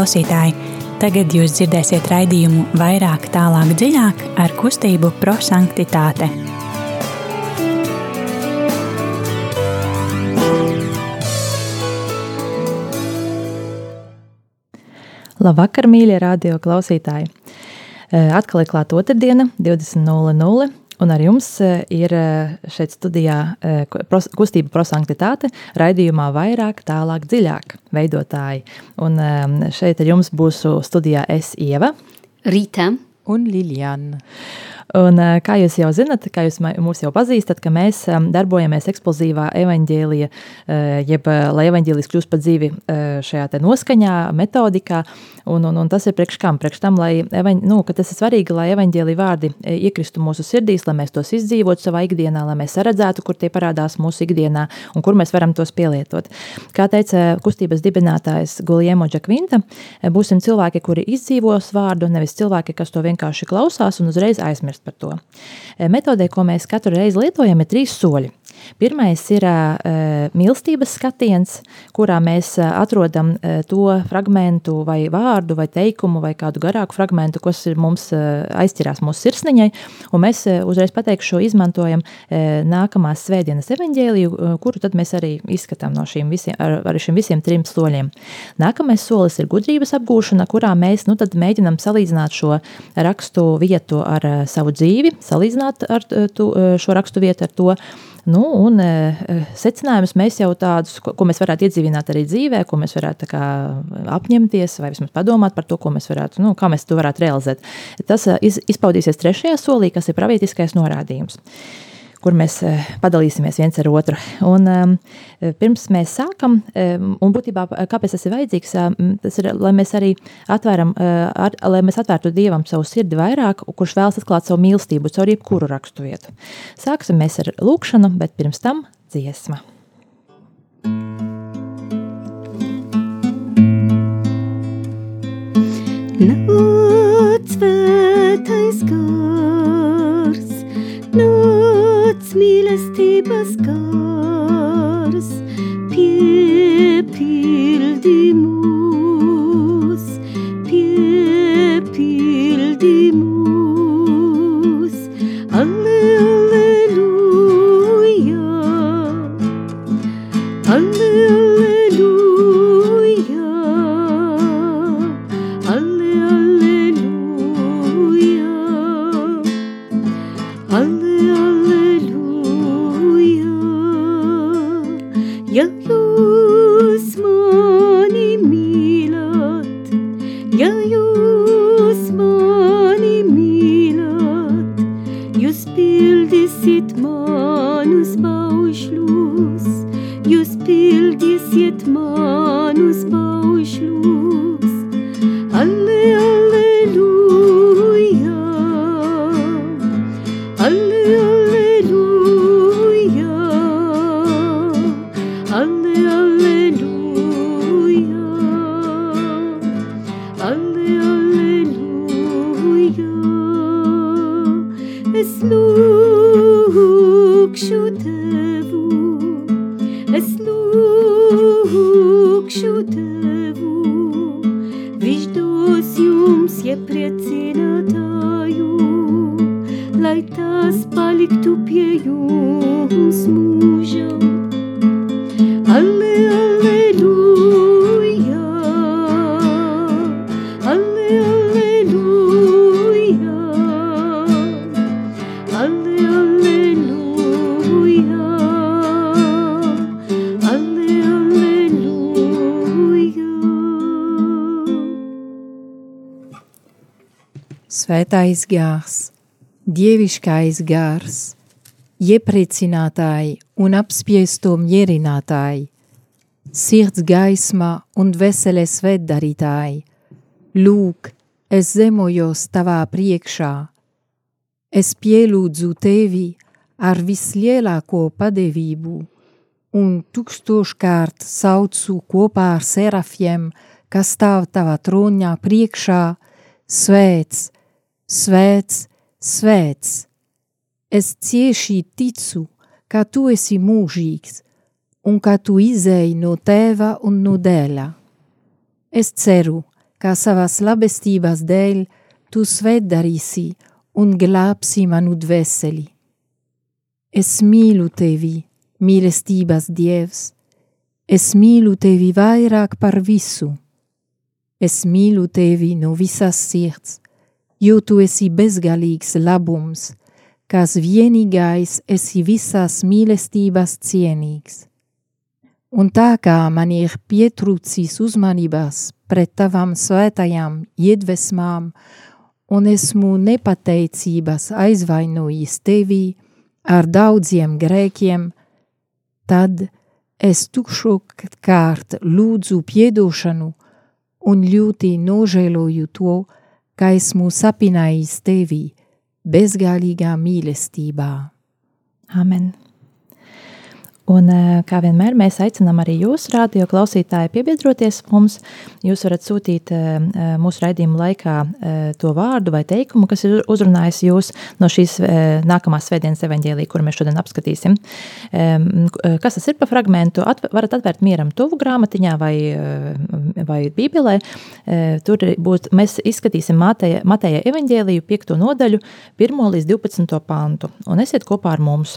Klausītāji, tagad jūs dzirdēsiet raidījumu vairāk, tālāk, dziļāk ar kustību prosanktitāte. Labvakar, mīļie radio klausītāji! Atkal ir klāta otrdiena, 20.00. Un ar jums ir šeit studijā kustība prosanktitāte, raidījumā vairāk, tālāk, dziļāk veidotāji. Un šeit ar jums būs studijā es Ieva. Rīta. Un Liljana. Un, kā jūs jau zinat, kā jūs mūs jau pazīstat, ka mēs darbojamies eksplozīvā evaņģēlija, jeb lai evaņģēlijs kļūst par dzīvi šajā noskaņā, metodikā. Un, un, un tas ir priekš kam? Priekš tam, lai evaņ, nu, tas ir svarīgi, lai evaņģēlī vārdi iekristu mūsu sirdīs, lai mēs tos izdzīvotu savā ikdienā, lai mēs redzētu, kur tie parādās mūsu ikdienā un kur mēs varam tos pielietot. Kā teica kustības dibinātājs Guliemo Džakvinta, būsim cilvēki, kuri izdzīvos vārdu, nevis cilvēki, kas to vienkārši klausās un uzreiz aizmirst par to. Metodē, ko mēs katru reizi lietojam, ir trīs soļi. Pirmais ir uh, mīlestības skatiens, kurā mēs atrodam uh, to fragment vai vārdu, vai teikumu, vai kādu garāku fragment, kas mums uh, aizķirās mūsu sirsniņai. Mēs uh, uzreiz pateikšu, izmantojam uh, nākamās svētdienas evaņģēliju, uh, kuru mēs arī izskatām no šīm visiem, ar, ar šiem visiem trim soļiem. Nākamais solis ir gudrības apgūšana, kurā mēs nu, mēģinām salīdzināt šo rakstu vietu ar uh, savu dzīvi, salīdzināt ar, tu, šo rakstu vietu ar to, Nu, un e, secinājumus mēs jau tādus, ko, ko mēs varētu iedzīvināt arī dzīvē, ko mēs varētu kā, apņemties vai vismaz padomāt par to, ko mēs varētu, nu, kā mēs to varētu realizēt. Tas iz, izpaudīsies trešajā solī, kas ir pravietiskais norādījums kur mēs eh, padalīsimies viens ar otru. Un, um, pirms mēs sākam, um, un būtībā kāpēc tas ir vajadzīgs, um, tas ir, lai mēs arī atvēram, uh, ar, lai mēs atvērtu Dievam savu sirdi vairāk, kurš vēlas atklāt savu mīlestību caur jebkuru rakstu vietu. Sāksim mēs ar lūkšanu, bet pirms tam dziesma. Nāc svētais gars, nāc mīlestības gars, piepildi mūs, Svētais gārs, dieviškais gārs, iepriecinātāji un apspiesto mierinātāji, sirds gaisma un veseles svētdarītāji, lūk, es zemojos tavā priekšā, es pielūdzu tevi ar vislielāko padevību un tūkstoškārt saucu kopā ar serafiem, kas stāv tavā troņā priekšā, svēts, svēts, svēts. Es cieši ticu, ka tu esi mūžīgs un ka tu izēji no tēva un no dēla. Es ceru, ka savas labestības dēļ tu svētdarīsi un glābsi manu dvēseli. Es mīlu tevi, mīlestības dievs, es mīlu tevi vairāk par visu. Es mīlu tevi no visas sirds, jo tu esi bezgalīgs labums, kas vienīgais esi visas mīlestības cienīgs. Un tā kā man ir pietrūcis uzmanības pret tavam svētajām iedvesmām, un esmu nepateicības aizvainojis tevi ar daudziem grēkiem, tad es tukšo kārt lūdzu piedošanu un ļoti nožēloju to, ka esmu sapinājis tevi bezgalīgā mīlestībā. Amen! Un, kā vienmēr, mēs aicinām arī jūs, radio klausītāji, piebiedroties mums. Jūs varat sūtīt mūsu raidījuma laikā to vārdu vai teikumu, kas ir uzrunājis jūs no šīs nākamās svētdienas evaņģēlī, kuru mēs šodien apskatīsim. Kas tas ir pa fragmentu? At, varat atvērt mieram tuvu grāmatiņā vai, vai bībelē. Tur būs, mēs izskatīsim Mateja, Mateja evaņģēliju 5. nodaļu, 1 līdz 12. pantu. Un esiet kopā ar mums.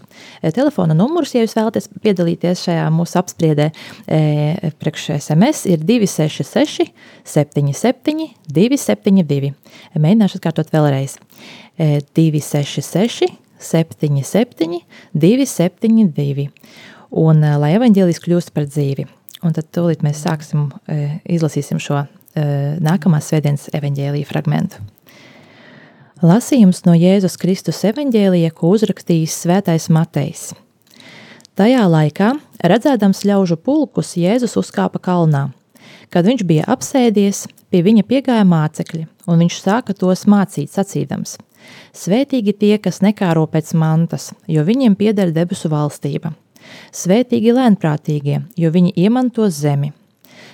Telefona numurs, ja jūs vēlaties piedalīties šajā mūsu apspriedē, e, priekš SMS ir 266, 77, 272. Mēģināšu atkārtot vēlreiz. E, 266, 77, 272. Un e, lai evaņģēlijs kļūst par dzīvi. Un tad tūlīt mēs sāksim, e, izlasīsim šo e, nākamās svētdienas evaņģēlīja fragmentu. Lasījums no Jēzus Kristus evaņģēlija, ko uzrakstījis Svētais Matejs. Tajā laikā, redzēdams ļaužu pulkus, Jēzus uzkāpa kalnā. Kad viņš bija apsēdies, pie viņa piegāja mācekļi, un viņš sāka tos mācīt, sacīdams: Svētīgi tie, kas nekāro pēc mantas, jo viņiem pieder debesu valstība. Svētīgi lēnprātīgie, jo viņi iemantos zemi.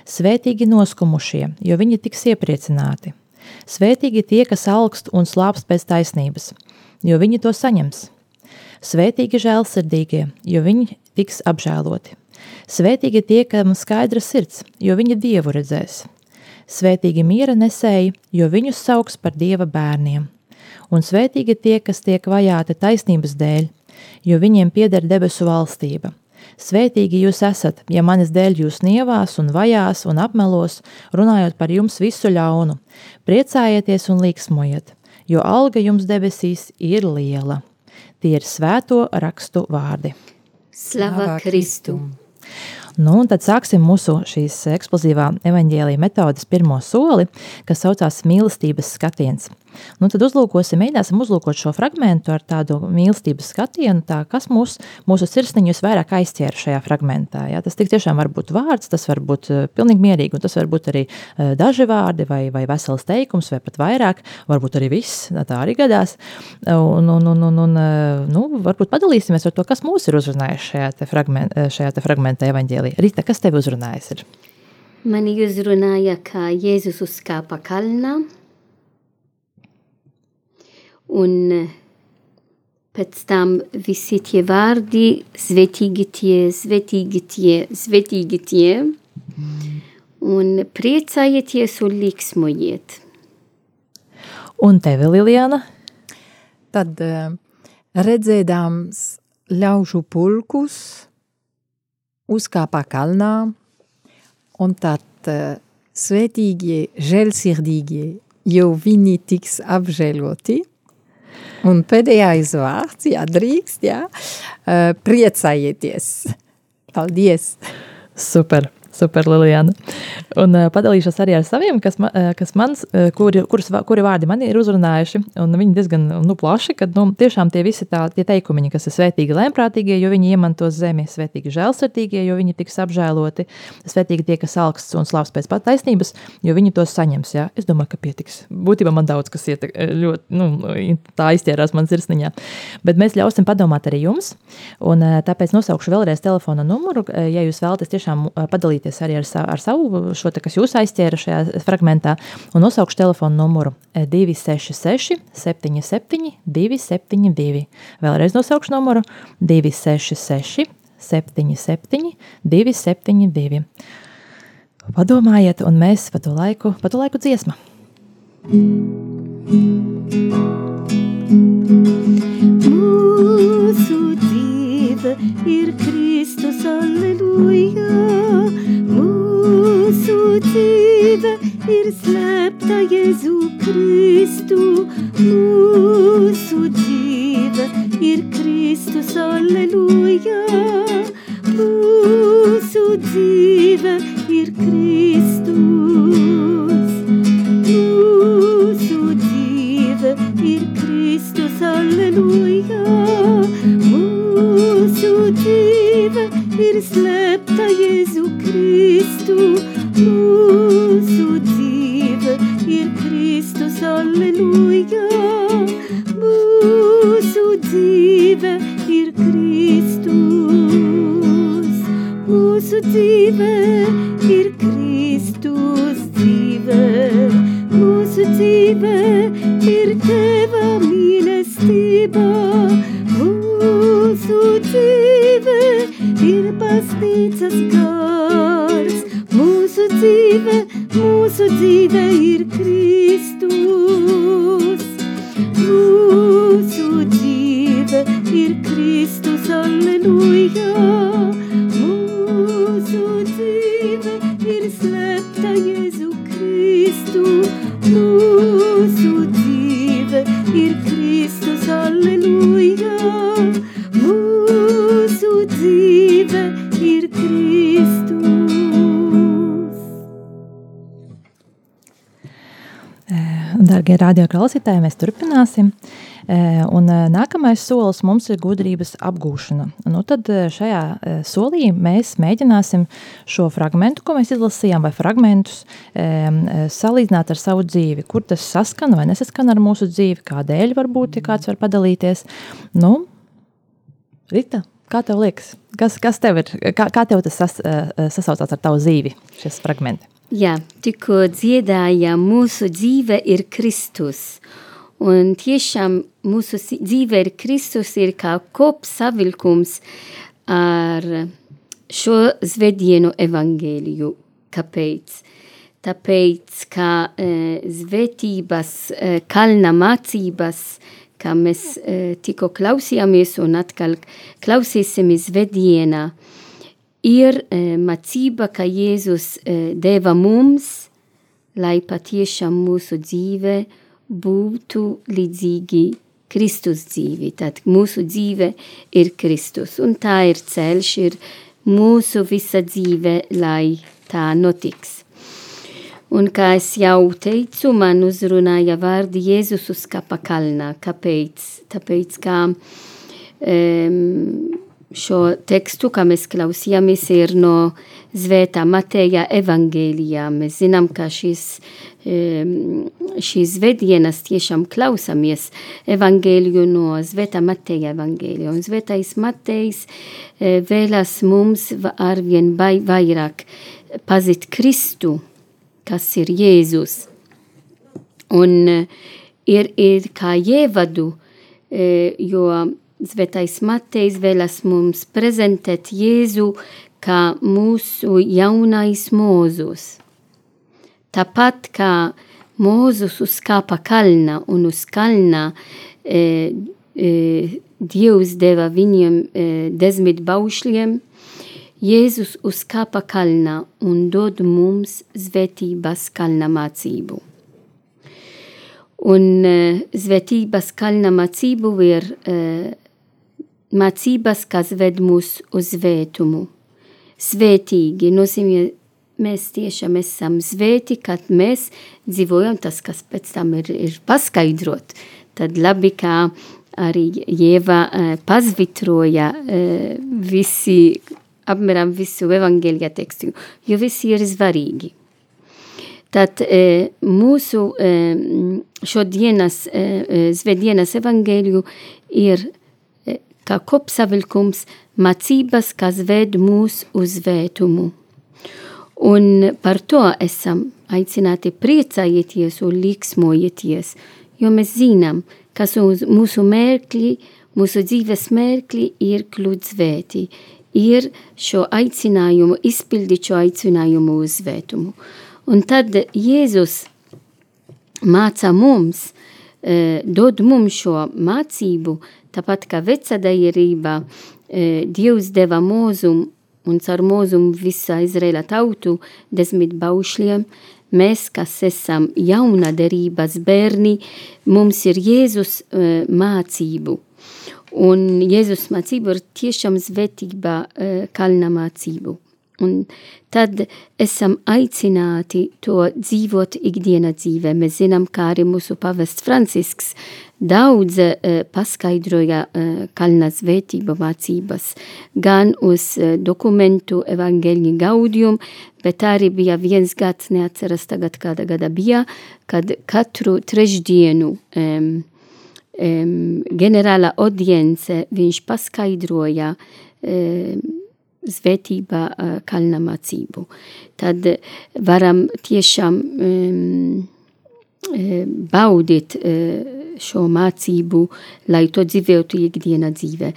Svētīgi noskumušie, jo viņi tiks iepriecināti. Svētīgi tie, kas augst un slāpst pēc taisnības, jo viņi to saņems. Svētīgi žēlsirdīgie, jo viņi tiks apžēloti. Svētīgi tie, kam skaidra sirds, jo viņi dievu redzēs. Svētīgi miera nesēji, jo viņus sauks par dieva bērniem. Un svētīgi tie, kas tiek vajāti taisnības dēļ, jo viņiem pieder debesu valstība. Svētīgi jūs esat, ja manis dēļ jūs nievās un vajās un apmelos, runājot par jums visu ļaunu. Priecājieties un līksmojiet, jo alga jums debesīs ir liela. Tie ir svēto rakstu vārdi. Slava Kristum! Nu, tad sāksim mūsu šīs eksplozīvā evaņģēlīja metodas pirmo soli, kas saucās mīlestības skatiens. Nu, tad uzlūkosim, mēģināsim uzlūkot šo fragmentu ar tādu mīlestības skatienu, tā, kas mūs, mūsu sirsniņus vairāk aizķēra šajā fragmentā. Ja? Tas tiešām var būt vārds, tas var būt uh, pilnīgi mierīgi, un tas var būt arī uh, daži vārdi vai, vai vesels teikums, vai pat vairāk, varbūt arī viss, tā arī gadās. Un, un, un, un, un uh, nu, varbūt padalīsimies ar to, kas mūs ir uzrunājis šajā te, fragment, šajā te fragmentā evaņģēlī. Rita, kas tevi uzrunājis ir? Mani uzrunāja, ka Jēzus uzkāpa kalnā, un eh, pēc tam visi tie vārdi, svetīgi tie, svetīgi tie, svetīgi tie, un priecājieties un liksmojiet. Un tevi, Liljana? Tad uh, redzēdams ļaužu pulkus, uzkāpā kalnā, un tad uh, svētīgie, žēlsirdīgie, jo viņi tiks apžēloti, Un pēdējais vārds, jā, drīkst, jā, uh, priecājieties. Paldies! Super! Super, Lilijana. Un uh, padalīšos arī ar saviem, kas, ma, uh, kas mans, uh, kuri, kurus, kuri vārdi man ir uzrunājuši. Viņi diezgan nu, plaši, ka nu, tiešām tie visi tā, tie teikumiņi, kas ir svētīgi lēmprātīgie, jo viņi iemantos zemi, svētīgi žēlsirdīgie, jo viņi tiks apžēloti, svētīgi tie, kas augsts un slavs pēc pat taisnības, jo viņi tos saņems. Ja? Es domāju, ka pietiks. Būtībā man daudz kas iet, ļoti, nu, tā izķērās man sirsniņā. Bet mēs ļausim padomāt arī jums. Un, tāpēc nosaukšu vēlreiz telefona numuru, ja jūs vēlaties tiešām padalīties padalīties arī ar, savu, ar savu šo, te, kas jūs aizķēra šajā fragmentā, un nosaukšu telefonu numuru 266 77 272. Vēlreiz nosaukšu numuru 266 77 272. padomājiet, un mēs pa to laiku, pa to laiku dziesma. Mūsu dzīve ir Kristus, aleluja. Mūsu dzīve ir slēpta Jēzu Kristu. Mūsu dzīve ir Kristus, aleluja. Mūsu dzīve ir Kristus. Mūsu dzīve ir Kristus, aleluja. Mūsu dzīve ir slēpta Jēzu Kristu. Mūsu dzīve ir Kristus, aleluja. Radioklausītāji, mēs turpināsim. Un nākamais solis mums ir gudrības apgūšana. Nu, tad šajā solī mēs mēģināsim šo fragment, ko mēs izlasījām, vai fragmentus salīdzināt ar savu dzīvi. Kur tas saskan vai nesaskan ar mūsu dzīvi, kādēļ varbūt, ja kāds var padalīties. Nu, Rita, kā tev liekas? Kas, kas tev ir, kā, kā tev tas sas, sasaucās ar tavu dzīvi, šis fragmenti? Jā, tikko dziedājām, mūsu dzīve ir Kristus. Un tiešām mūsu si- dzīve ir Kristus, ir kā kopsavilkums ar šo zvēdienu evangēliju. Kāpēc? Tāpēc, ka e, zvētības, e, kalna mācības, kā mēs e, tikko klausījāmies un atkal klausīsimies zvēdienā, ir e, mācība, ka Jēzus e, deva mums, lai patiešām mūsu dzīve būtu līdzīgi Kristus dzīvi. Tad mūsu dzīve ir Kristus, un tā ir ceļš, ir mūsu visa dzīve, lai tā notiks. Un kā es jau teicu, man uzrunāja vārdi Jēzus uz kapa kalnā. Kāpēc? Tāpēc, ka um, šo tekstu, kā mēs klausījāmies, ir no Zvētā Mateja evangēlijā. Mēs zinām, ka šis, šīs zvedienas tiešām klausamies evangēliju no Zvētā Mateja evangēlijā. Un Zvētais Matejs uh, vēlas mums arvien vai, vairāk pazīt Kristu, kas ir Jēzus. Un eh, ir, ir kā ievadu, eh, jo Svētais Matejs vēlas mums prezentēt Jēzu kā mūsu jaunais mūzus. Tāpat kā Mūzus uzkāpa kalnā un uz kalnā e, e, Dievs deva viņiem e, desmit baušļiem, Jēzus uzkāpa kalnā un dod mums svētības kalna mācību. Un uh, svētības kalna mācību ir uh, mācības, kas ved mūs uz svētumu. Svētīgi nozīmē, mēs tiešām esam svēti, kad mēs dzīvojam tas, kas pēc tam ir, ir paskaidrot. Tad labi, kā arī Jēva uh, pazvitroja uh, visi, apmēram visu evangelija tekstu, jo visi ir svarīgi. Tad e, mūsu e, šodienas e, e, svētdienas evangēliju ir kā kopsavilkums mācības, kas ved mūs uz svētumu. Un par to esam aicināti priecājieties un liksmojieties, jo mēs zinām, ka mūsu mērkli, mūsu dzīves mērkli ir kļūt svēti, ir šo aicinājumu, izpildīt šo aicinājumu uz svētumu. Un tad Jēzus māca mums, e, dod mums šo mācību, tāpat kā vecadaierībā e, Dievs deva mūzumu un caur mūzumu visā Izraēla tautu desmit baušļiem, mēs, kas esam jauna derības bērni, mums ir Jēzus uh, mācību. Un Jēzus mācība ir tiešām svētība uh, kalna mācību. Un tad esam aicināti to dzīvot ikdiena dzīvē. Mēs zinām, kā arī mūsu pavests Francisks daudz uh, paskaidroja uh, kalna svētība mācības, gan uz uh, dokumentu evaņģēļņa gaudium, bet arī bija viens gads, neatceras tagad kāda gada bija, kad katru trešdienu um, um, ģenerāla audience viņš paskaidroja um, svētībā kalna mācību. Tad varam tiešām um, baudīt uh, šo mācību, lai to dzīvotu ikdiena dzīvē.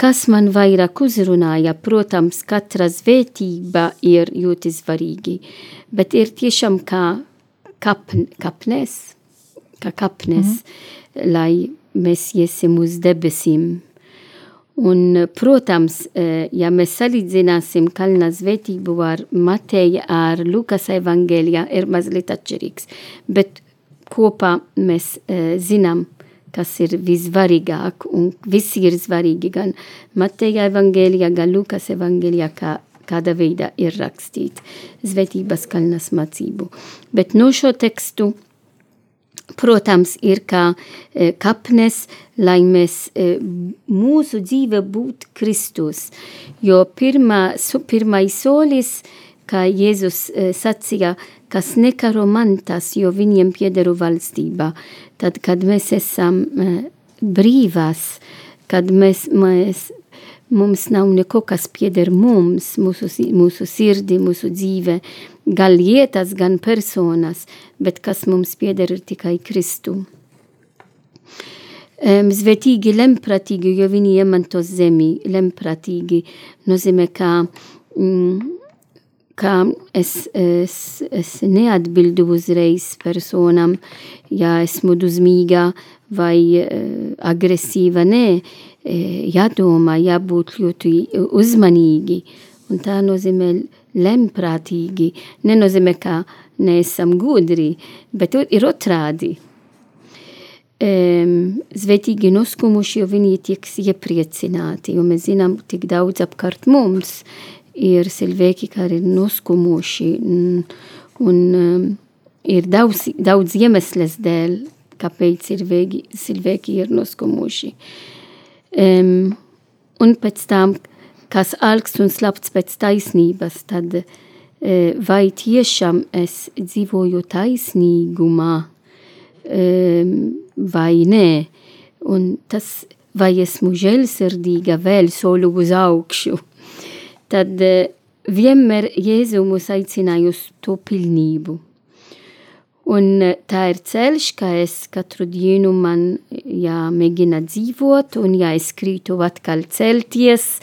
Kas man vairāk uzrunāja, protams, katra svētība ir ļoti svarīgi, bet ir tiešām kā kapn, kapnes, kā kapnes, mm. lai mēs iesim uz debesīm. Un, protams, e, ja mēs salīdzināsim kalna svētību ar Mateja, ar Lukas evangelijā, ir mazliet atšķirīgs. Bet kopā mēs uh, zinām, kas ir visvarīgāk, un visi ir svarīgi, gan Mateja evangelijā, gan Lukas evangelijā, kā, kāda veidā ir rakstīt svētības kalnas mācību. Bet no šo tekstu, protams, ir kā e, kapnes, lai mēs e, mūsu dzīve būtu Kristus, jo pirmā, pirmais solis, kā Jēzus e, sacīja, kas nekaro mantas, jo viņiem piederu valstībā. Tad, kad mēs esam brīvās, kad mēs, mēs, mums nav neko, kas pieder mums, mūsu, mūsu sirdi, mūsu dzīve, gan lietas, gan personas, bet kas mums pieder ir tikai Kristu. Um, svētīgi, lemprātīgi, jo viņi iemanto zemi, lemprātīgi nozīmē, ka mm, ka es, es, es neatbildu uzreiz personam, ja esmu dusmīga vai uh, agresīva, nē, uh, jādomā, jābūt ļoti uzmanīgi, un tā nozīmē lemprātīgi, nenozīmē, ka neesam gudri, bet ir otrādi. Um, svētīgi noskumuši, jo viņi tiek iepriecināti, jo mēs zinām tik daudz apkārt mums, ir cilvēki, kas ir noskumuši, un, un um, ir daudz, daudz iemesles dēļ, kāpēc cilvēki, cilvēki ir noskumuši. Um, un pēc tam, kas alkst un slapts pēc taisnības, tad uh, vai tiešām es dzīvoju taisnīgumā? Um, vai nē, un tas, vai esmu žēlsirdīga vēl soli uz augšu? Tad eh, vienmēr Jēzu mūs aicināja uz to pilnību. Un eh, tā ir ceļš, kā es katru dienu man jāmēģina dzīvot, un ja es krītu atkal celties,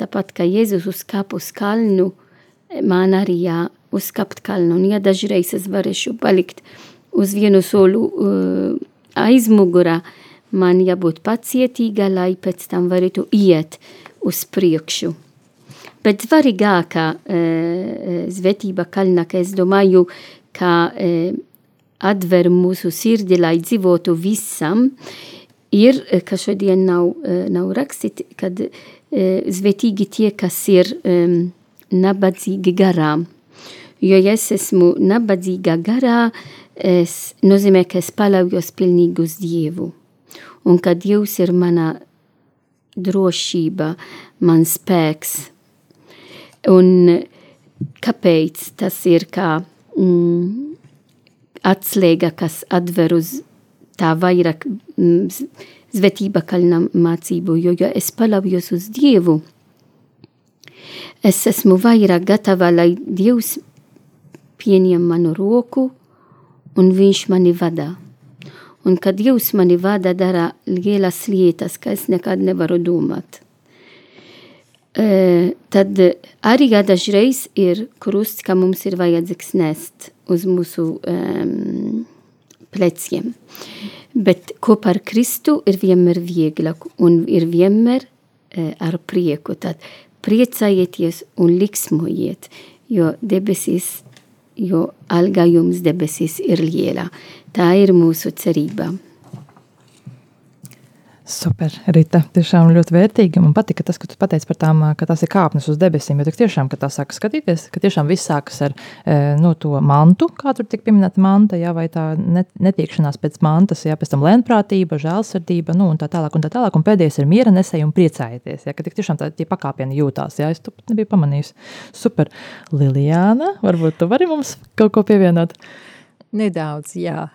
tāpat kā Jēzus uzkāpa uz kalnu, man arī jāuzkāpt kalnu, un ja dažreiz es varēšu palikt uz vienu solu uh, aizmugurā, man jābūt pacietīga, lai pēc tam varētu iet uz priekšu. Bet svarīgākā e, svētība kalna, ka es domāju, ka e, atver mūsu sirdi, lai dzīvotu visam, ir, ka šodien nav, nav rakstīt, kad e, svētīgi tie, kas ir e, nabadzīgi garā. Jo, es esmu nabadzīga garā, es nozīmē, ka es paļaujos pilnīgi uz Dievu. Un ka Dievs ir mana drošība, man spēks, Un kāpēc tas ir kā mm, atslēga, kas atver uz tā vairāk zvetība kalna mācību, jo, jo es paļaujos uz Dievu, es esmu vairāk gatava, lai Dievs pieņem manu roku un viņš mani vada. Un kad Dievs mani vada, dara lielas lietas, ka es nekad nevaru domāt. Uh, tad arī dažreiz ir krusts, ka mums ir vajadzīgs nest uz mūsu um, pleciem. Bet kopā ar Kristu ir vienmēr vieglāk un ir vienmēr uh, ar prieku. Tad priecājieties un liksmojiet, jo debesīs, jo alga jums debesīs ir liela. Tā ir mūsu cerība. Super, Rita. Tiešām ļoti vērtīgi. Man patika tas, ka tu pateici par tām, ka tās ir kāpnes uz debesīm. Jo tiešām, kad tā sāk skatīties, ka tiešām viss sākas ar no to mantu, kā tur tika pieminēta manta, jā, vai tā netiekšanās pēc mantas, jā, pēc tam lēnprātība, žēlsirdība, nu, un tā tālāk, un tā tālāk. Un pēdējais ir miera nesēja un priecājieties, jā, ka tik tiešām tā, tie pakāpieni jūtās, jā, es to pat nebiju pamanījis. Super. Lilijāna, varbūt tu vari mums kaut ko pievienot? Nedaudz, jā.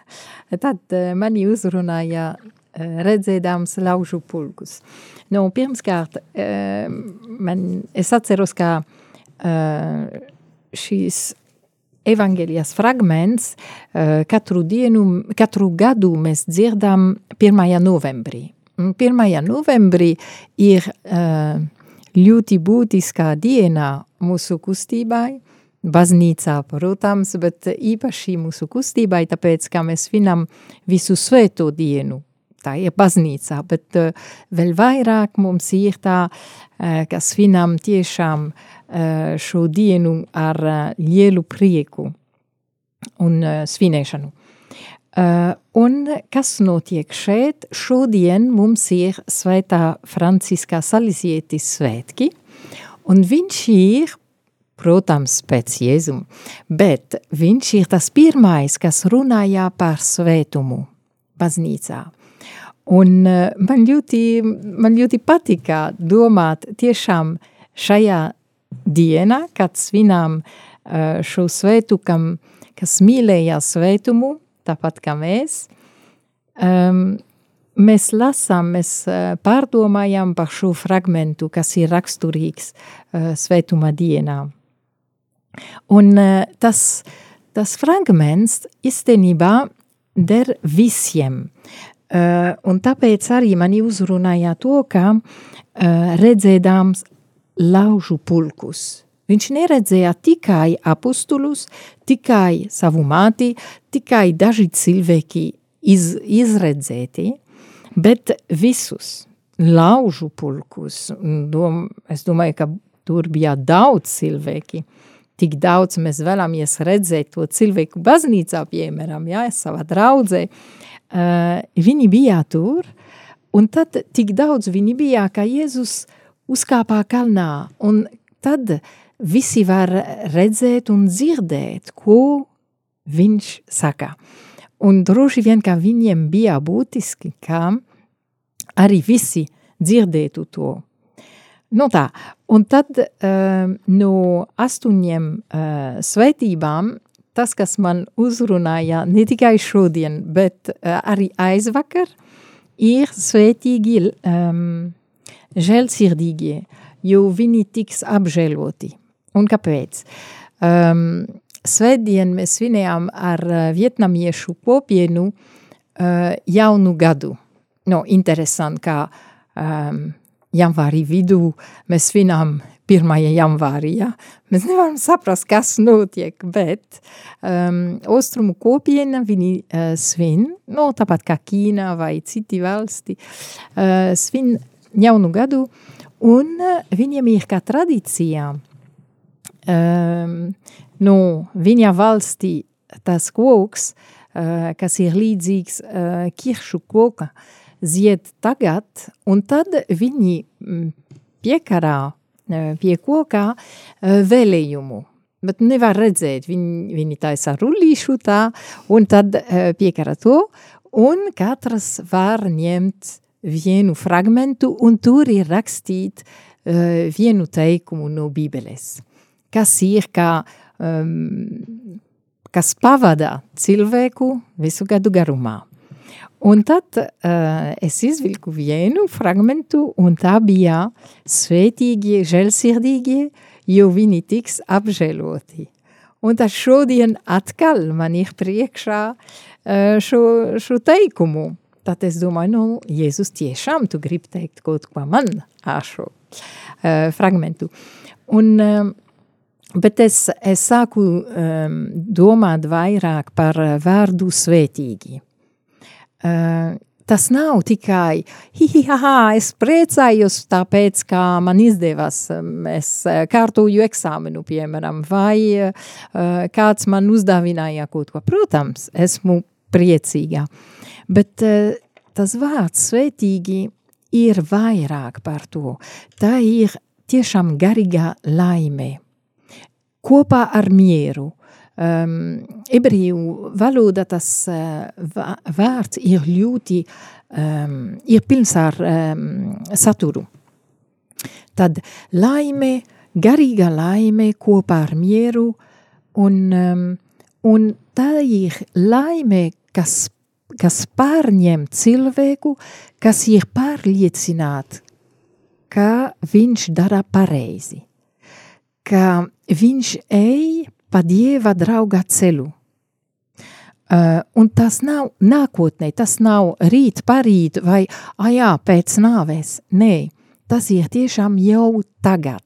Tad mani uzrunāja Eh, redzēdams laužu pulkus. Nu, pirmkārt, eh, man, es atceros, ka eh, šīs evangelijas fragments katru dienu, katru gadu mēs dzirdam 1. novembrī. 1. novembrī ir ļoti būtiskā diena mūsu kustībai, baznīcā, protams, bet īpaši mūsu kustībai, tāpēc, ka mēs svinam visu svēto dienu, ir baznīcā, bet uh, vēl vairāk mums ir tā, uh, ka svinam tiešām uh, šo dienu ar uh, lielu prieku un uh, svinēšanu. Uh, un kas notiek šeit? Šodien mums ir svētā Franciskā Salizietis svētki, un viņš ir, protams, pēc Jēzuma, bet viņš ir tas pirmais, kas runājā par svētumu baznīcā. Un uh, man ļoti, man ļoti patika domāt tiešām šajā dienā, kad svinām uh, šo svētu, kam, kas mīlēja svētumu, tāpat kā mēs, um, mēs lasām, mēs uh, pārdomājam par šo fragmentu, kas ir raksturīgs uh, svētuma dienā. Un uh, tas, tas fragments īstenībā der visiem. Uh, un tāpēc arī mani uzrunāja to, ka uh, redzēdams laužu pulkus. Viņš neredzēja tikai apustulus, tikai savu māti, tikai daži cilvēki iz, izredzēti, bet visus laužu pulkus. Dom, es domāju, ka tur bija daudz cilvēki. Tik daudz mēs vēlamies redzēt to cilvēku baznīcā, piemēram, ja, savā draudzē. Uh, uh, viņi bija tur, un tad tik daudz viņi bija, ka Jēzus uzkāpā kalnā, un tad visi var redzēt un dzirdēt, ko viņš saka. Un droši vien, ka viņiem bija būtiski, ka arī visi dzirdētu to. Nu tā, un tad uh, no astoņiem uh, svētībām tas, kas man uzrunāja ne tikai šodien, bet uh, arī aizvakar, ir svētīgi um, žēlsirdīgie, jo viņi tiks apžēloti. Un kāpēc? Um, svētdien mēs svinējām ar uh, vietnamiešu kopienu uh, jaunu gadu. No, interesanti, kā um, janvārī vidū mēs svinām 1. janvārī. Ja? Mēs nevaram saprast, kas notiek, bet um, austrumu kopiena viņi uh, svin, no, tāpat kā Ķīna vai citi valsti, uh, svin jaunu gadu, un uh, viņiem ir kā tradīcijā. Um, no viņa valstī tas koks, uh, kas ir līdzīgs uh, kiršu koka, zied tagad, un tad viņi piekarā pie kokā vēlējumu. Bet nevar redzēt, viņi, viņi taisa rullīšu tā, un tad piekara to, un katrs var ņemt vienu fragmentu, un tur ir rakstīt uh, vienu teikumu no Bībeles. Kas ir, kā, um, kas pavada cilvēku visu gadu garumā. Un tad uh, es izvilku vienu fragmentu, un tā bija svētīgie, žēlsirdīgie, jo viņi tiks apžēloti. Un tad šodien atkal man ir priekšā uh, šo, šo teikumu. Tad es domāju, nu, Jēzus tiešām tu grib teikt kaut ko man ar šo uh, fragmentu. Un, um, bet es, es sāku um, domāt vairāk par vārdu svētīgi. Uh, tas nav tikai, hihihaha, es priecājos tāpēc, kā man izdevās, es kārtoju eksāmenu, piemēram, vai kāds man uzdāvināja kaut ko. Protams, esmu priecīga, bet tas vārds svētīgi ir vairāk par to. Tā ir tiešām garīgā laime, kopā ar mieru. Ebreju valoda tas uh, vārds ir ļoti, um, ir pilns ar um, saturu. Tad laime, garīga laime kopā ar mieru, un, un tā ir laime, kas kas pārņem cilvēku, kas ir pārliecināts, ka viņš dara pareizi, ka viņš ej pa dieva drauga ceļu. Uh, un tas nav nākotnē, tas nav rīt, parīt vai ajā, pēc nāvēs. Nē, tas ir tiešām jau tagad.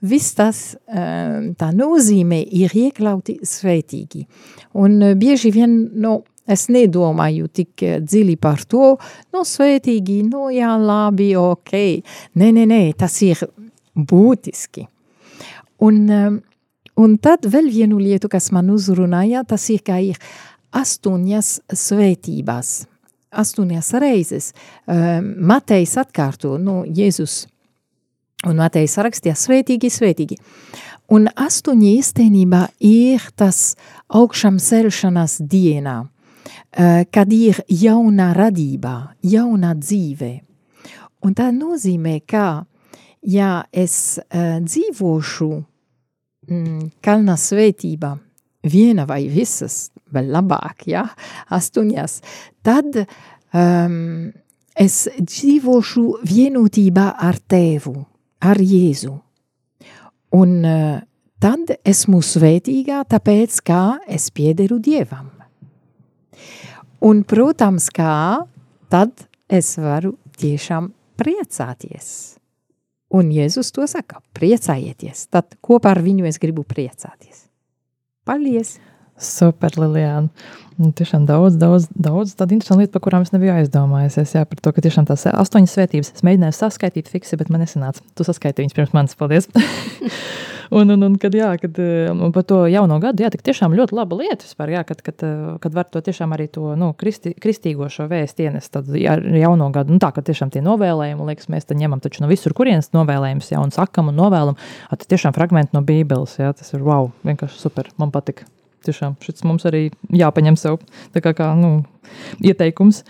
Viss tas uh, tā nozīmē ir iekļauti svētīgi. Un uh, bieži vien, no, Es nedomāju tik eh, dziļi par to, no svētīgi, no jā, labi, ok. Nē, nē, nē, tas ir būtiski. Un, eh, un tad vēl vienu lietu, kas man uzrunāja, tas ir, ka ir astoņas svētības. Astoņas reizes. Uh, Matejs atkārto, nu, Jēzus un Matejs rakstīja svētīgi, svētīgi. Un astoņi īstenībā ir tas augšām celšanās dienā. Eh, kad ir jauna radība, jauna dzīve. Un tā nozīmē, ka, ja es uh, dzīvošu mm, kalna svētība, viena vai visas, vēl labāk, ja, astoņas, tad um, es dzīvošu vienotībā ar tevu, ar Jēzu. Un uh, tad esmu svētīgā, tāpēc, kā es piederu Dievam. Un, protams, kā tad es varu tiešām priecāties. Un Jēzus to saka, priecājieties, tad kopā ar viņu es gribu priecāties. Paldies! Super, Lilijāna. Nu, tiešām daudz, daudz, daudz tādu interesantu lietu, par kurām es nebiju aizdomājies. Jā, par to, ka tiešām tās astoņas svētības es mēģināju saskaitīt fiksi, bet man nesanāca. Tu saskaitīji viņas pirms manis. Paldies! Un, un, un kad, jā, kad un par to jauno gadu, jā, tik tiešām ļoti laba lieta vispār, jā, kad, kad, eh, kad var to tiešām arī to, nu, kristi, kristīgo šo vēstu ienest tad ar jauno gadu. Nu, tā, ka tiešām tie novēlējumi, liekas, mēs tad ņemam taču no visur, kurienes novēlējumus, jā, un sakam un novēlam, at tiešām fragmenti no bībeles, jā, tas ir wow, vienkārši super, man patika. Tiešām šis mums arī jāpaņem sev. Tā kā, kā nu, ieteikums.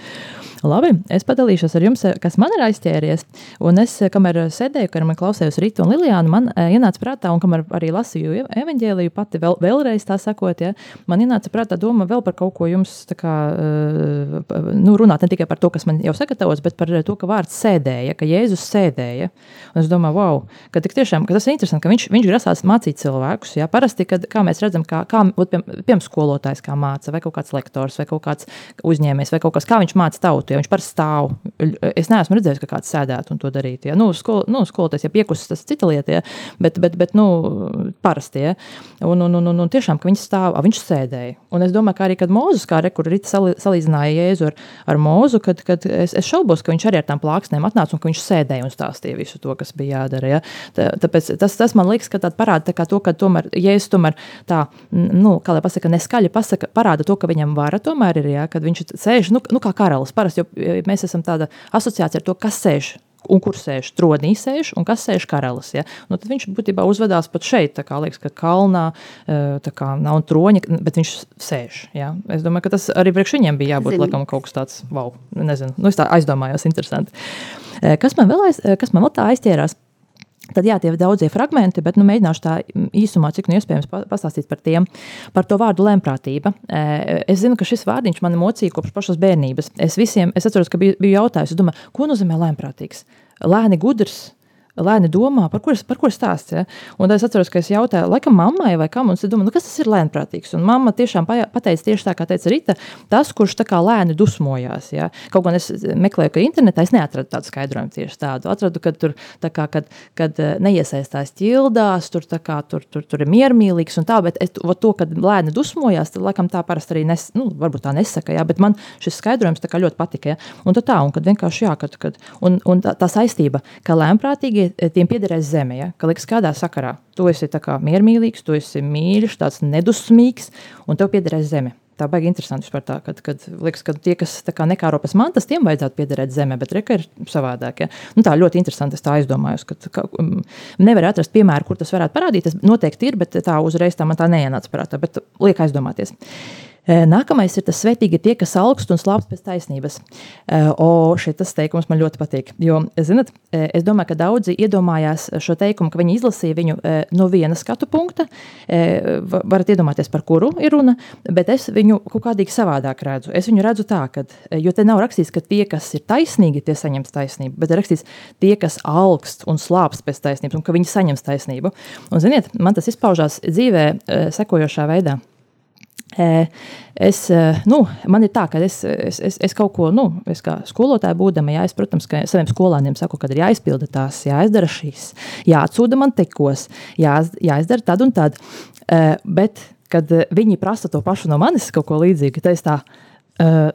Labi, es padalīšos ar jums, kas man ir aizķēries. Un es, kamēr sēdēju, kad man klausījos Rītu un Lilijānu, man uh, ienāca prātā, un kamēr arī lasīju evaņģēliju pati vēl, vēlreiz tā sakot, ja, man ienāca prātā doma vēl par kaut ko jums kā, nu, runāt ne tikai par to, kas man jau sagatavots, bet par to, ka vārds sēdēja, ka Jēzus sēdēja. Un es domāju, wow, ka tiešām, ka tas ir interesanti, ka viņš, viņš grasās mācīt cilvēkus. Ja, parasti, kad, mēs redzam, kā, kā piemēram, skolotājs kā māca, vai kaut kāds lektors, vai kaut kāds uzņēmējs, vai kaut kas, kā viņš māca tautu ja viņš parasti stāv. Es neesmu redzējis, ka kāds sēdētu un to darītu. Ja. Nu, skol, nu, skolotājs, ja piekustas, tas cita lieta, ja. bet, bet, bet nu, parasti. Ja. Un, un, un, un, un tiešām, ka viņš stāv, viņš sēdēja. Un es domāju, ka arī, kad Mūzes, kā re, kur Rita salīdzināja Jēzu ar, ar Mūzu, kad, kad es, es šaubos, ka viņš arī ar tām plāksnēm atnāca un ka viņš sēdēja un stāstīja visu to, kas bija jādara. Ja. Tā, tāpēc tas, tas man liekas, ka tā parāda tā to, ka tomēr Jēzus tomēr tā, nu, kā lai pasaka, neskaļi pasaka, parāda to, ka viņam vara tomēr ir, ja, kad viņš sēž, nu, nu kā karalis, parasti jo mēs esam tāda asociācija ar to, kas sēž un kur sēž tronī, sēž un kas sēž karalis. Ja? Nu, tad viņš būtībā uzvedās pat šeit, tā kā liekas, ka kalnā kā nav troņa, bet viņš sēž. Ja? Es domāju, ka tas arī priekš viņiem bija jābūt laikam, kaut kas tāds, wow, nezinu, nu, es tā aizdomājos, interesanti. Kas man vēl, aiz, kas man vēl tā aizķērās? Tad, jā, tie ir daudzie fragmenti, bet nu, mēģināšu tā īsumā, cik nu iespējams pastāstīt par tiem. Par to vārdu lēmprātība. Es zinu, ka šis vārdiņš man mocīja kopš pašas bērnības. Es visiem, es atceros, ka biju, biju jautājis, domāju, ko nozīmē lēmprātīgs? Lēni gudrs, lēni domā, par ko, par ko stāsts. Ja? Un es atceros, ka es jautāju, laikam, mammai vai kam, un es domāju, nu, kas tas ir lēnprātīgs. Un mamma tiešām pateica tieši tā, kā teica Rita, tas, kurš tā kā lēni dusmojās. Ja? Kaut gan es meklēju, ka internetā es neatradu tādu skaidrojumu tieši tādu. Atradu, ka tur, tā kā, kad, kad eh, neiesaistās ķildās, tur, kā, tur, tur, tur ir miermīlīgs un tā, bet es, to, kad lēni dusmojās, tad, laikam, tā parasti arī nes, nu, varbūt tā nesaka, ja? bet man šis skaidrojums ļoti patika. Ja? Un tā, un kad vienkārši jā, kad, kad, un, un tā, tā saistība, ka lēmprātīgi eh, tiem piederēs zeme, ja? ka liks kādā sakarā, tu esi miermīlīgs, tu esi mīļš, tāds nedusmīgs, un tev piederēs zeme. Tā baigi interesanti par tā, kad, kad liekas, ka tie, kas kā nekāro pēc mantas, tiem vajadzētu piederēt zemē, bet reka ir savādāk. Ja? Nu, tā ļoti interesanti, es tā aizdomājos, ka, ka um, nevar atrast piemēru, kur tas varētu parādīties. Noteikti ir, bet tā uzreiz tā man tā neienāca prātā, bet liek aizdomāties. Uh, Nākamais ir tas svētīgi tie, kas augst un slāpst pēc taisnības. O, šis teikums man ļoti patīk. Jo, zinat, es domāju, ka daudzi iedomājās šo teikumu, ka viņi izlasīja viņu no viena skatu punkta. Varat iedomāties, par kuru ir runa, bet es viņu kaut kādīgi savādāk redzu. Es viņu redzu tā, ka, jo te nav rakstīts, ka tie, kas ir taisnīgi, tie saņems taisnību, bet ir rakstīts tie, kas augst un slāpst pēc taisnības, un ka viņi saņems taisnību. Un, ziniet, man tas izpaužās dzīvē sekojošā veidā. Es, nu, man ir tā, ka es, es, es, es kaut ko, nu, es kā skolotāja būdama, jā, es, protams, ka saviem skolāniem saku, ka ir jāizpilda tās, jāizdara šīs, jāatsūda man tekos, jā, jāizdara tad un tad. Bet, kad viņi prasa to pašu no manis, kaut ko līdzīgu, tad es tā,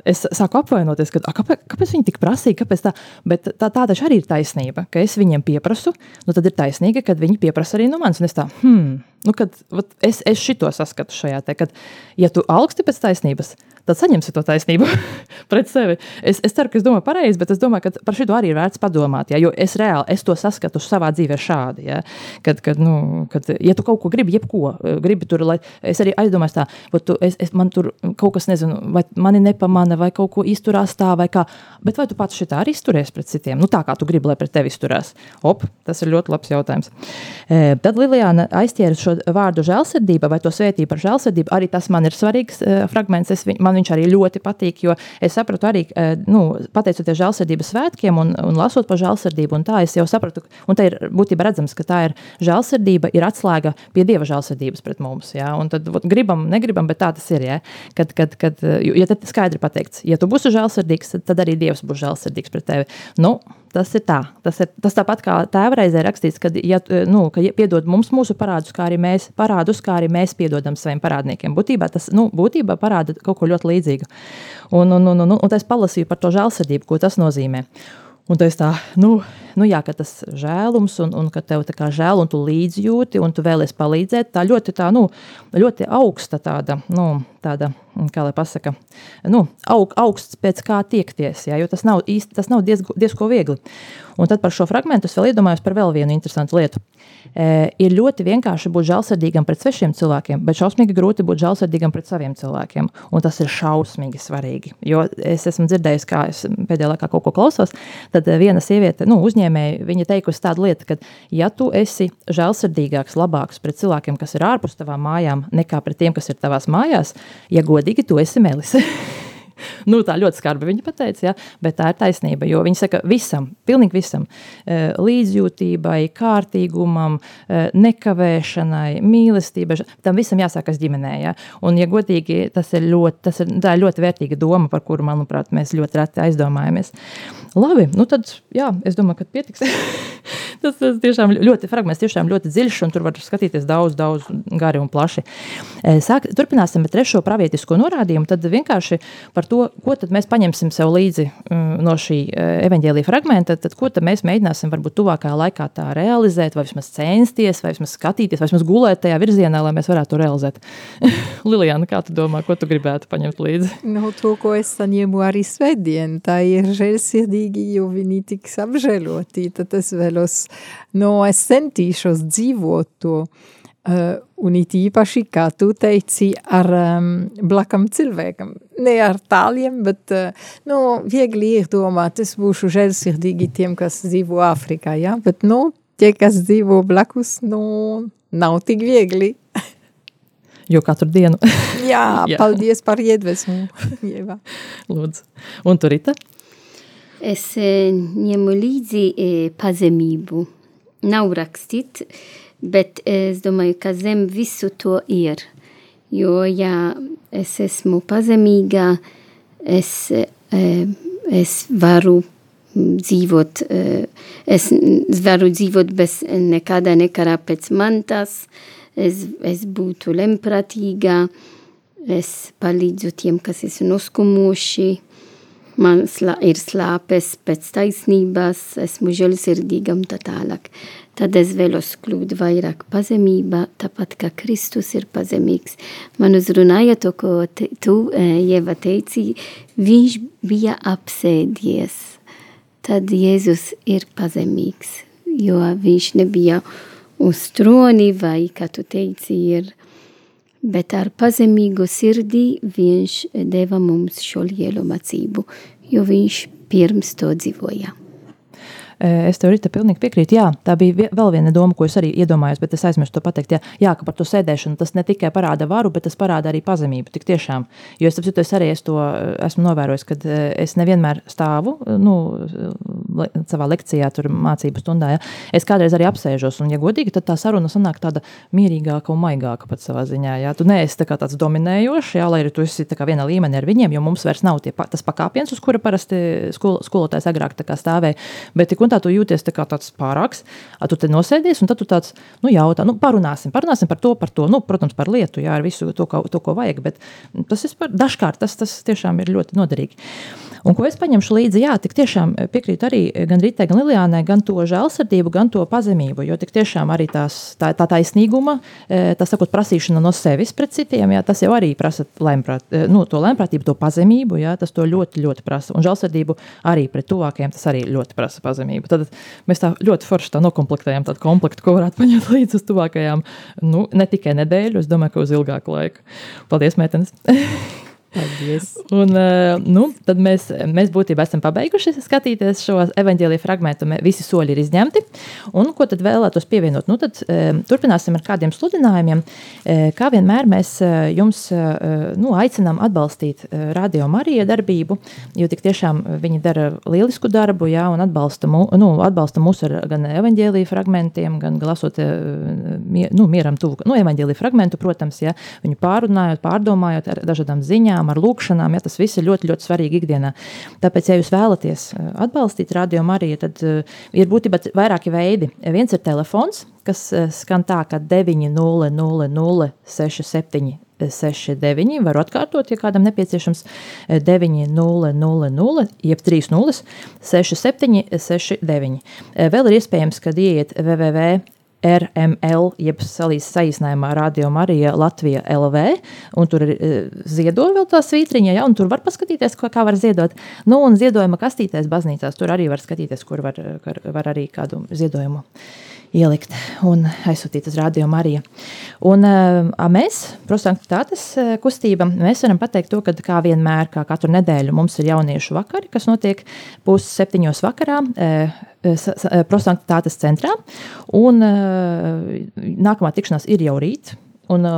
es sāku apvainoties, ka, kāpēc, kāpēc viņi tik prasīja, kāpēc tā, bet tā, tā taču arī ir taisnība, ka es viņiem pieprasu, nu tad ir taisnīga, kad viņi pieprasa arī no manis, un es tā, hmm, nu kad, vat, es, es šito saskatu šajā te, kad, ja tu augsti pēc taisnības, tad saņemsi to taisnību pret sevi. Es, es ceru, ka es domāju pareizi, bet es domāju, ka par šo arī ir vērts padomāt. Ja, jo es reāli es to saskatu savā dzīvē šādi. Ja, kad, kad, nu, kad, ja tu kaut ko gribi, jebko eh, gribi tur, lai es arī aizdomājos tā, tu, es, es, man tur kaut kas nezinu, vai mani nepamana, vai kaut ko izturās tā, vai kā. Bet vai tu pats šitā arī izturies pret citiem? Nu, tā kā tu gribi, lai pret tevi izturās. Op, tas ir ļoti labs jautājums. E, tad Lilijāna aizķēra šo vārdu žēlsirdība vai to svētību par žēlsirdību. Arī tas man ir svarīgs e, fragments. Es, man man viņš arī ļoti patīk, jo es sapratu arī, eh, nu, pateicoties žēlsirdības svētkiem un, un lasot par žēlsirdību, un tā es jau sapratu, un te ir būtībā redzams, ka tā ir žēlsirdība, ir atslēga pie Dieva žēlsirdības pret mums, jā, un tad ot, gribam, negribam, bet tā tas ir, jā, kad, kad, kad, ja tad skaidri pateikts, ja tu būsi žēlsirdīgs, tad arī Dievs būs žēlsirdīgs pret tevi. Nu, Tas ir tā. Tas ir tas tāpat kā tēvreizē rakstīts, ka, ja, nu, ka piedod mums mūsu parādus, kā arī mēs parādus, kā arī mēs piedodam saviem parādniekiem. Būtībā tas nu, būtībā parāda kaut ko ļoti līdzīgu. Un, un, un, un, un es palasīju par to žēlsirdību, ko tas nozīmē. Un tas tā, nu, nu jā, ka tas žēlums, un, un ka tev tā kā žēl, un tu līdzjūti, un tu vēlies palīdzēt, tā ļoti, tā, nu, ļoti augsta tāda, nu, tāda, kā lai pasaka, nu, aug, augsts pēc kā tiekties, jā, jo tas nav īsti, tas nav diezko, diezko viegli. Un tad par šo fragmentu es vēl iedomājos par vēl vienu interesantu lietu. E, ir ļoti vienkārši būt žēlsirdīgam pret svešiem cilvēkiem, bet šausmīgi grūti būt žēlsirdīgam pret saviem cilvēkiem. Un tas ir šausmīgi svarīgi. Jo es esmu dzirdējis, kā es pēdējā laikā kaut ko klausos, tad viena sieviete, nu, uzņēmēja, viņa teikusi tādu lietu, ka, ja tu esi žēlsirdīgāks, labāks pret cilvēkiem, kas ir ārpus tavām mājām, nekā pret tiem, kas ir tavās mājās, ja godīgi, tu esi melis. nu, tā ļoti skarbi viņa pateica, ja, bet tā ir taisnība. Jo viņa saka, visam, pilnīgi visam, eh, līdzjūtībai, kārtīgumam, eh, nekavēšanai, mīlestībai, tam visam jāsākas ģimenē. Ja. Un, ja godīgi, tas ir ļoti, tas ir, ir ļoti vērtīga doma, par kuru, manuprāt, mēs ļoti reti aizdomājamies. Labi, nu tad, jā, es domāju, ka pietiks. tas, tas tiešām ļoti fragments, tiešām ļoti dziļš, un tur var skatīties daudz, daudz gari un plaši. Eh, sāk, turpināsim ar trešo pravietisko norādījumu, tad vienkārši par to, ko tad mēs paņemsim sev līdzi mm, no šī eh, evaņģēlīja fragmenta, tad ko tad mēs mēģināsim varbūt tuvākā laikā tā realizēt, vai vismaz censties, vai vismaz skatīties, vai vismaz gulēt tajā virzienā, lai mēs varētu to realizēt. Lilijāna, kā tu domā, ko tu gribētu paņemt līdzi? No to, ko es saņēmu arī svētdien, tā ir žēlsirdība svarīgi, jo viņi tiks apžēloti. Tad es vēlos, no es centīšos dzīvot to. Uh, un it īpaši, kā tu teici, ar um, blakam cilvēkam. Ne ar tāliem, bet uh, nu, viegli iedomāt, es būšu žēlsirdīgi tiem, kas dzīvo Āfrikā, ja? bet nu, tie, kas dzīvo blakus, nu, nav tik viegli. Jo katru dienu. Jā, Jā, paldies par iedvesmu. Lūdzu. Un tu, Rita? Es ņemu līdzi pazemību. nav rakstīt, bet es domāju, ka zem visu to ir. Jo, ja es esmu pazemīga, es, es varu dzīvot, es varu dzīvot bez nekāda nekara pēc mantas, es, es būtu lempratīga, es palīdzu tiem, kas ir noskumuši, man slā, ir slāpes pēc taisnības, esmu žēlsirdīga un tā tālāk. Tad es vēlos kļūt vairāk pazemība, tāpat kā Kristus ir pazemīgs. Man uzrunāja to, ko te, tu, Jeva, teici, viņš bija apsēdies. Tad Jēzus ir pazemīgs, jo viņš nebija uz troni vai, kā tu teici, ir bet ar pazemīgu sirdī viņš deva mums šo lielu mācību, jo viņš pirms to dzīvoja. Es tev Rita pilnīgi piekrītu. Jā, tā bija vēl viena doma, ko es arī iedomājos, bet es aizmirsu to pateikt. Jā, jā ka par to sēdēšanu tas ne tikai parāda varu, bet tas parāda arī pazemību. Tik tiešām. Jo es, es arī es to esmu novērojis, ka es nevienmēr stāvu nu, savā lekcijā, tur mācību stundā. Ja. Es kādreiz arī apsēžos, un, ja godīgi, tad tā saruna sanāk tāda mierīgāka un maigāka pat savā ziņā. Ja. Tu neesi tā tāds dominējošs, ja, lai arī tu esi vienā līmenī ar viņiem, jo mums vairs nav tie, tas pakāpiens, uz kura parasti skol, skolotājs agrāk stāvēja. Bet tā tu jūties tā kā tāds pārāks, tu te nosēdies, un tad tu tāds, nu, jautā, nu, parunāsim, parunāsim par to, par to, nu, protams, par lietu, jā, ar visu to, ko, to, ko vajag, bet tas ir par, dažkārt tas, tas tiešām ir ļoti noderīgi. Un ko es paņemšu līdzi, jā, tik tiešām piekrītu arī gan Ritai, gan Lilijānai, gan to žēlsirdību, gan to pazemību, jo tik tiešām arī tās, tā, tā taisnīguma, tā sakot, prasīšana no sevis pret citiem, jā, tas jau arī prasa lemprāt, nu, to lemprātību, to pazemību, jā, tas to ļoti, ļoti prasa. Un žēlsirdību arī pret tuvākajiem tas arī ļoti prasa pazemību. Tad mēs tā ļoti forši tā nokomplektējam tādu komplektu, ko varētu paņemt līdzi uz tuvākajām, nu, ne tikai nedēļu, es domāju, ka uz ilgāku laiku. Paldies, meitenes! Un, eh, nu, tad mēs, mēs būtībā esam pabeiguši skatīties šo evanģēlīju fragment. Visi soļi ir izņemti. Un, ko tad vēlētos pievienot? Nu, tad, e, turpināsim ar kādiem sludinājumiem. E, kā vienmēr mēs jums nu, aicinām atbalstīt Radio Marija darbību, jo tik tiešām viņi dara lielisku darbu jā, un atbalsta, mu, nu, atbalsta mūs ar gan evanģēlīju fragmentiem, gan lasot nu, mieram tuvu nu, evanģēlīju fragmentu, protams, jā, viņu pārunājot, pārdomājot ar dažādām ziņām ziņām, ar lūkšanām. Ja, tas viss ir ļoti, ļoti svarīgi ikdienā. Tāpēc, ja jūs vēlaties eh, atbalstīt radio Mariju, tad uh, ir būtībā vairāki veidi. Viens ir telefons, kas uh, skan tā, ka 900 67 69, varu atkārtot, ja kādam nepieciešams 900, jeb 30, 67, 69. Vēl ir iespējams, ka ieiet www RML, jeb saīsinājumā Radio Marija Latvija LV, un tur ir e, ziedo vēl tā svītriņa, ja, un tur var paskatīties, ko, kā var ziedot. Nu, un ziedojuma kastītēs baznīcās, tur arī var skatīties, kur var, var, var arī kādu ziedojumu ielikt un aizsūtīt uz Radio Mariju. Un a, mēs, prosanktitātes kustība, mēs varam pateikt to, ka kā vienmēr, kā katru nedēļu mums ir jauniešu vakari, kas notiek pus septiņos vakarā, prosanktitātes centrā, un nākamā tikšanās ir jau rīt, un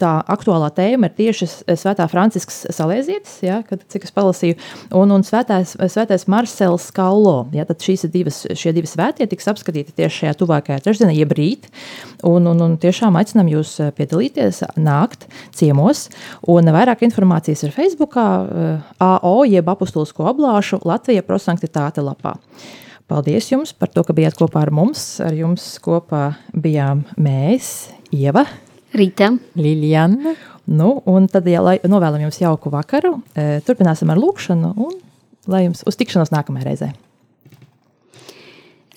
tā aktuālā tēma ir tieši Svētā Francisks Salēzietis, ja, kad, cik es palasīju, un, un svētājs, svētais Marsels Kallo. Ja, tad šīs divas, šie divi svētie tiks apskatīti tieši šajā tuvākajā trešdienā, jeb rīt, un, un, un tiešām aicinam jūs eh, piedalīties, nākt ciemos, un vairāk informācijas ir Facebookā, eh, AO, jeb apustulisko oblāšu Latvija prosanktitāte lapā. Paldies jums par to, ka bijāt kopā ar mums. Ar jums kopā bijām mēs, Ieva. Rīta. Liljana. Nu, un tad, ja lai, novēlam jums jauku vakaru, e, turpināsim ar lūkšanu un lai jums uz tikšanos nākamajā reizē.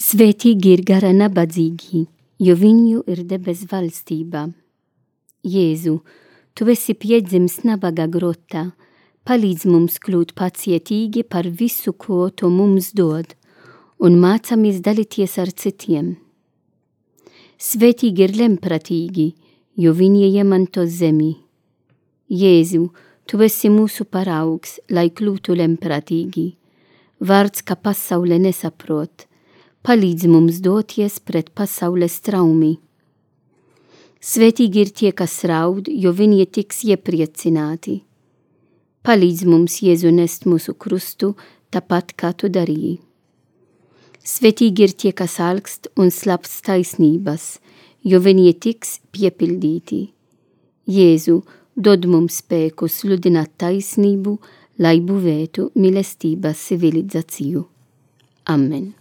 Svētīgi ir gara nabadzīgi, jo viņu ir debes valstība. Jēzu, tu esi piedzimis nabaga grotā, palīdz mums kļūt pacietīgi par visu, ko tu mums dod, un mācāmies dalīties ar citiem. Svētīgi ir lemprātīgi, jo viņi iemanto zemi. Jēzu, tu esi mūsu paraugs, lai kļūtu lemprātīgi. Vārds, ka pasaule nesaprot, palīdz mums doties pret pasaules traumi. Svētīgi ir tie, kas raud, jo viņi tiks iepriecināti. Palīdz mums, Jēzu, nest mūsu krustu, tāpat kā tu darīji. Svetīgi ir tie, kas alkst un slaps taisnības, jo viņi tiks piepildīti. Jēzu, dod mums spēku sludināt taisnību, lai būvētu mīlestības civilizāciju. Amen.